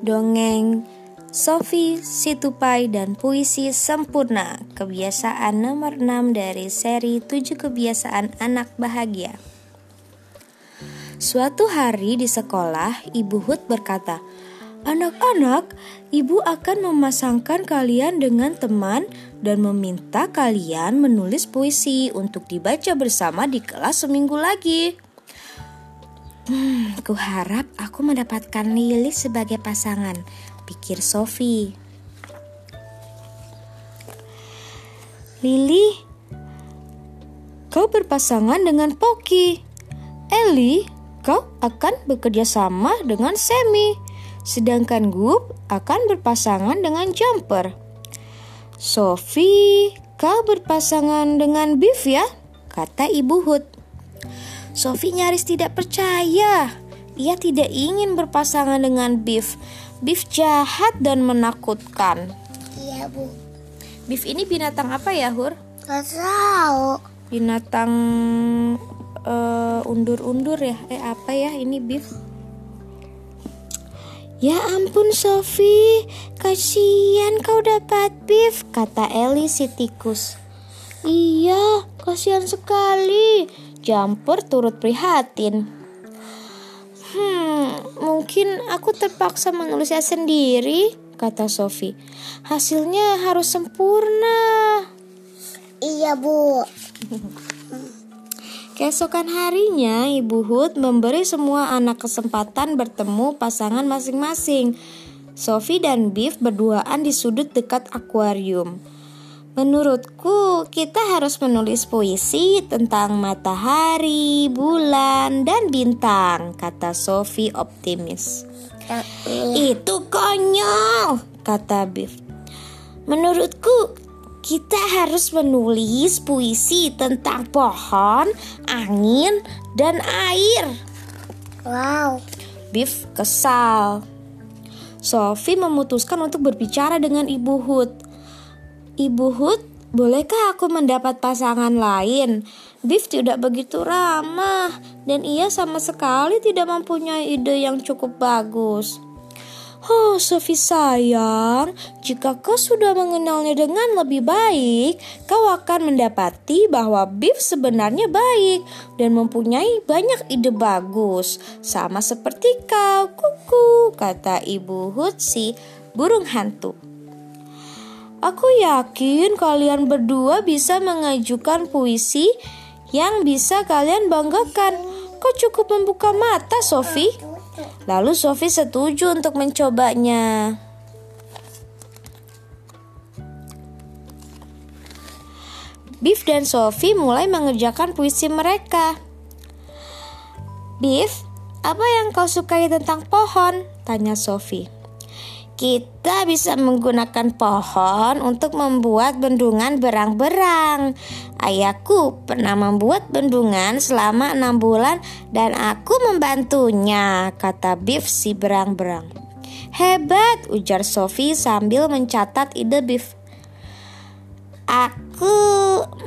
dongeng Sofi Situpai dan puisi sempurna kebiasaan nomor 6 dari seri 7 kebiasaan anak bahagia. Suatu hari di sekolah, Ibu Hud berkata, Anak-anak, ibu akan memasangkan kalian dengan teman dan meminta kalian menulis puisi untuk dibaca bersama di kelas seminggu lagi. Hmm, kuharap aku mendapatkan Lili sebagai pasangan, pikir Sofi. Lili, kau berpasangan dengan Poki. Eli, kau akan bekerja sama dengan Semi sedangkan Gup akan berpasangan dengan Jumper. Sophie, kau berpasangan dengan Biff ya? Kata Ibu Hud. Sophie nyaris tidak percaya. Ia tidak ingin berpasangan dengan Biff. Biff jahat dan menakutkan. Iya, Bu. Biff ini binatang apa ya, Hur? Gak tahu. Binatang uh, undur-undur ya? Eh, apa ya ini Biff? Ya ampun Sofi, kasihan kau dapat beef, kata Eli si tikus. Iya, kasihan sekali. Jumper turut prihatin. Hmm, mungkin aku terpaksa menulisnya sendiri, kata Sofi. Hasilnya harus sempurna. Iya, Bu. Keesokan harinya, Ibu Hud memberi semua anak kesempatan bertemu pasangan masing-masing. Sophie dan Biff berduaan di sudut dekat akuarium. Menurutku, kita harus menulis puisi tentang matahari, bulan, dan bintang, kata Sophie optimis. Itu konyol, kata Biff. Menurutku, kita harus menulis puisi tentang pohon, angin, dan air. Wow. Biff kesal. Sophie memutuskan untuk berbicara dengan Ibu Hud. Ibu Hud, bolehkah aku mendapat pasangan lain? Biff tidak begitu ramah dan ia sama sekali tidak mempunyai ide yang cukup bagus. Oh, Sofi sayang, jika kau sudah mengenalnya dengan lebih baik, kau akan mendapati bahwa Biff sebenarnya baik dan mempunyai banyak ide bagus. Sama seperti kau, kuku, kata Ibu Hutsi, burung hantu. Aku yakin kalian berdua bisa mengajukan puisi yang bisa kalian banggakan. Kau cukup membuka mata, Sofi. Lalu Sophie setuju untuk mencobanya. Biff dan Sophie mulai mengerjakan puisi mereka. Biff, apa yang kau sukai tentang pohon? Tanya Sophie. Kita bisa menggunakan pohon untuk membuat bendungan berang-berang. Ayahku pernah membuat bendungan selama enam bulan dan aku membantunya, kata Biff si berang-berang. Hebat, ujar Sophie sambil mencatat ide Biff. Aku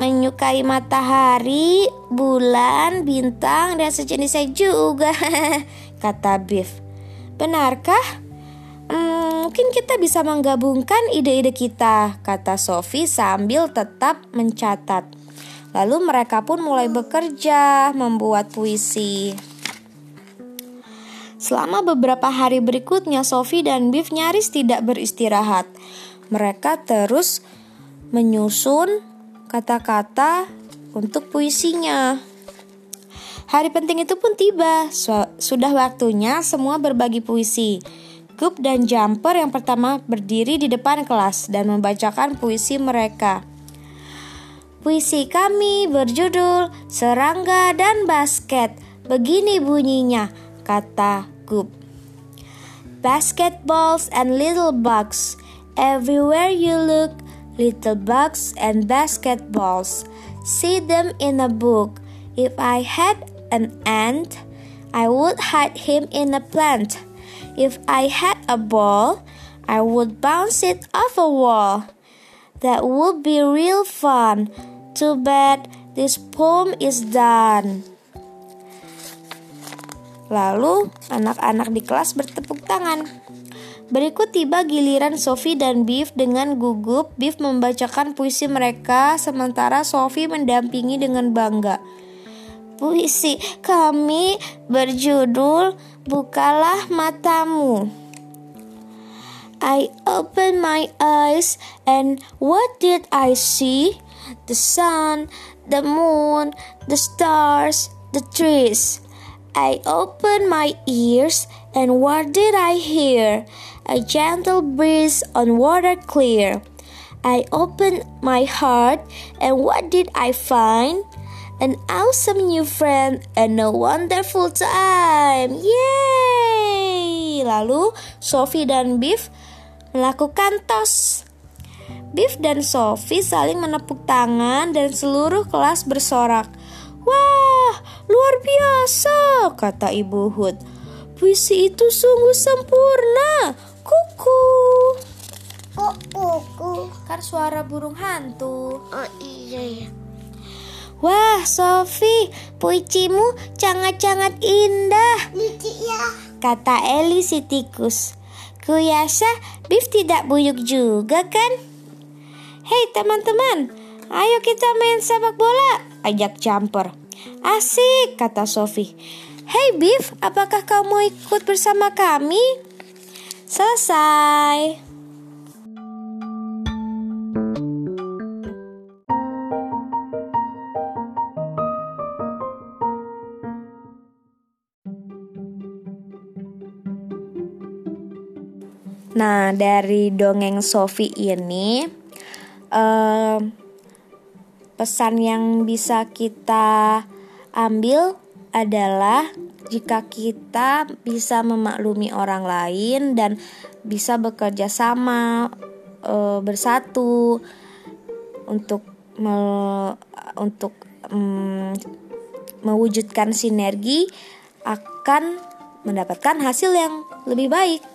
menyukai matahari, bulan, bintang, dan sejenisnya juga, kata Biff. Benarkah? Hmm, mungkin kita bisa menggabungkan ide-ide kita, kata Sophie sambil tetap mencatat. Lalu mereka pun mulai bekerja membuat puisi. Selama beberapa hari berikutnya, Sophie dan Biff nyaris tidak beristirahat. Mereka terus menyusun kata-kata untuk puisinya. Hari penting itu pun tiba. Sudah waktunya semua berbagi puisi. Gup dan Jumper yang pertama berdiri di depan kelas dan membacakan puisi mereka. Puisi kami berjudul Serangga dan Basket. Begini bunyinya, kata Gup. Basketballs and little bugs. Everywhere you look, little bugs and basketballs. See them in a book. If I had an ant, I would hide him in a plant. If I had a ball, I would bounce it off a wall. That would be real fun. Too bad this poem is done. Lalu anak-anak di kelas bertepuk tangan. Berikut tiba giliran Sophie dan Biff dengan gugup. Biff membacakan puisi mereka sementara Sophie mendampingi dengan bangga. Puisi kami berjudul Bukalah Matamu. I opened my eyes and what did I see? The sun, the moon, the stars, the trees. I opened my ears and what did I hear? A gentle breeze on water clear. I opened my heart, and what did I find? An awesome new friend and a wonderful time. Yeay! Lalu Sophie dan Biff melakukan tos. Biff dan Sophie saling menepuk tangan dan seluruh kelas bersorak. Wah, luar biasa, kata Ibu Hood. Puisi itu sungguh sempurna. Kuku. Kok kuku? Kan suara burung hantu. Oh iya ya. Wah, Sofi, puisimu sangat-sangat indah, Lucu ya. kata Eli si tikus. Kuyasa, Biff tidak buyuk juga kan? Hei teman-teman, ayo kita main sepak bola, ajak Jumper. Asik, kata Sofi. Hei Biff, apakah kau mau ikut bersama kami? Selesai. Nah, dari dongeng Sofi ini eh, pesan yang bisa kita ambil adalah jika kita bisa memaklumi orang lain dan bisa bekerja sama eh, bersatu untuk me- untuk mm, mewujudkan sinergi akan mendapatkan hasil yang lebih baik.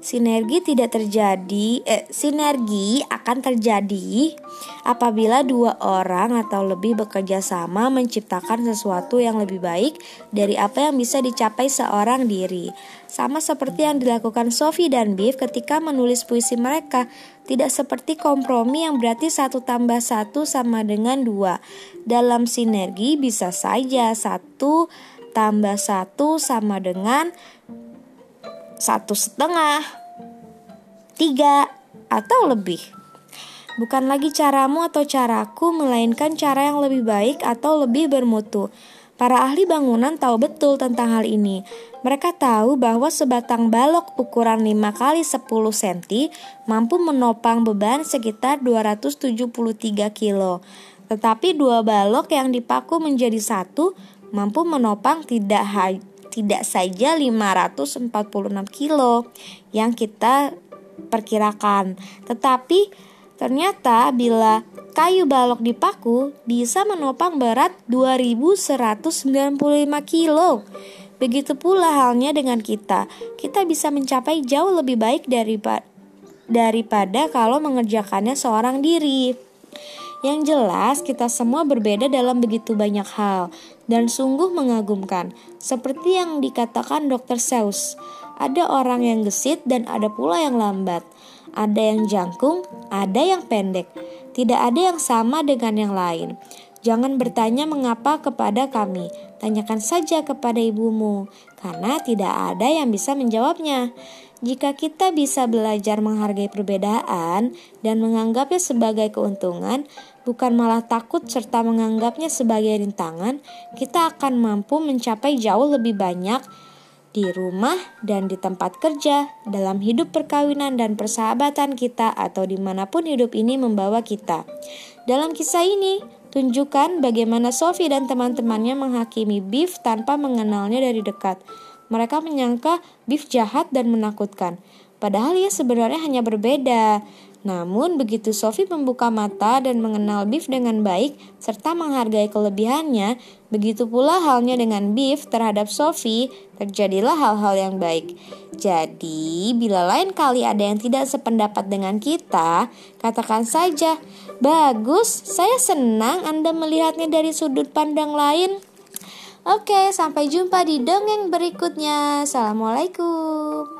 Sinergi tidak terjadi, eh, sinergi akan terjadi apabila dua orang atau lebih bekerja sama menciptakan sesuatu yang lebih baik dari apa yang bisa dicapai seorang diri. Sama seperti yang dilakukan Sophie dan Biff ketika menulis puisi mereka, tidak seperti kompromi yang berarti satu tambah satu sama dengan dua. Dalam sinergi bisa saja satu tambah satu sama dengan satu setengah, tiga, atau lebih. Bukan lagi caramu atau caraku, melainkan cara yang lebih baik atau lebih bermutu. Para ahli bangunan tahu betul tentang hal ini. Mereka tahu bahwa sebatang balok ukuran 5 kali 10 cm mampu menopang beban sekitar 273 kilo. Tetapi dua balok yang dipaku menjadi satu mampu menopang tidak tidak saja 546 kilo yang kita perkirakan, tetapi ternyata bila kayu balok dipaku bisa menopang berat 2195 kilo. Begitu pula halnya dengan kita. Kita bisa mencapai jauh lebih baik daripada daripada kalau mengerjakannya seorang diri. Yang jelas, kita semua berbeda dalam begitu banyak hal dan sungguh mengagumkan. Seperti yang dikatakan Dr. Seuss, ada orang yang gesit dan ada pula yang lambat. Ada yang jangkung, ada yang pendek. Tidak ada yang sama dengan yang lain. Jangan bertanya mengapa kepada kami, tanyakan saja kepada ibumu, karena tidak ada yang bisa menjawabnya. Jika kita bisa belajar menghargai perbedaan dan menganggapnya sebagai keuntungan, bukan malah takut serta menganggapnya sebagai rintangan, kita akan mampu mencapai jauh lebih banyak di rumah dan di tempat kerja, dalam hidup perkawinan dan persahabatan kita, atau di mana pun hidup ini membawa kita. Dalam kisah ini, tunjukkan bagaimana Sophie dan teman-temannya menghakimi Biff tanpa mengenalnya dari dekat. Mereka menyangka Biff jahat dan menakutkan. Padahal ia sebenarnya hanya berbeda. Namun begitu Sophie membuka mata dan mengenal Biff dengan baik serta menghargai kelebihannya, begitu pula halnya dengan Biff terhadap Sophie, terjadilah hal-hal yang baik. Jadi, bila lain kali ada yang tidak sependapat dengan kita, katakan saja, "Bagus, saya senang Anda melihatnya dari sudut pandang lain." Oke, sampai jumpa di dongeng berikutnya. Assalamualaikum.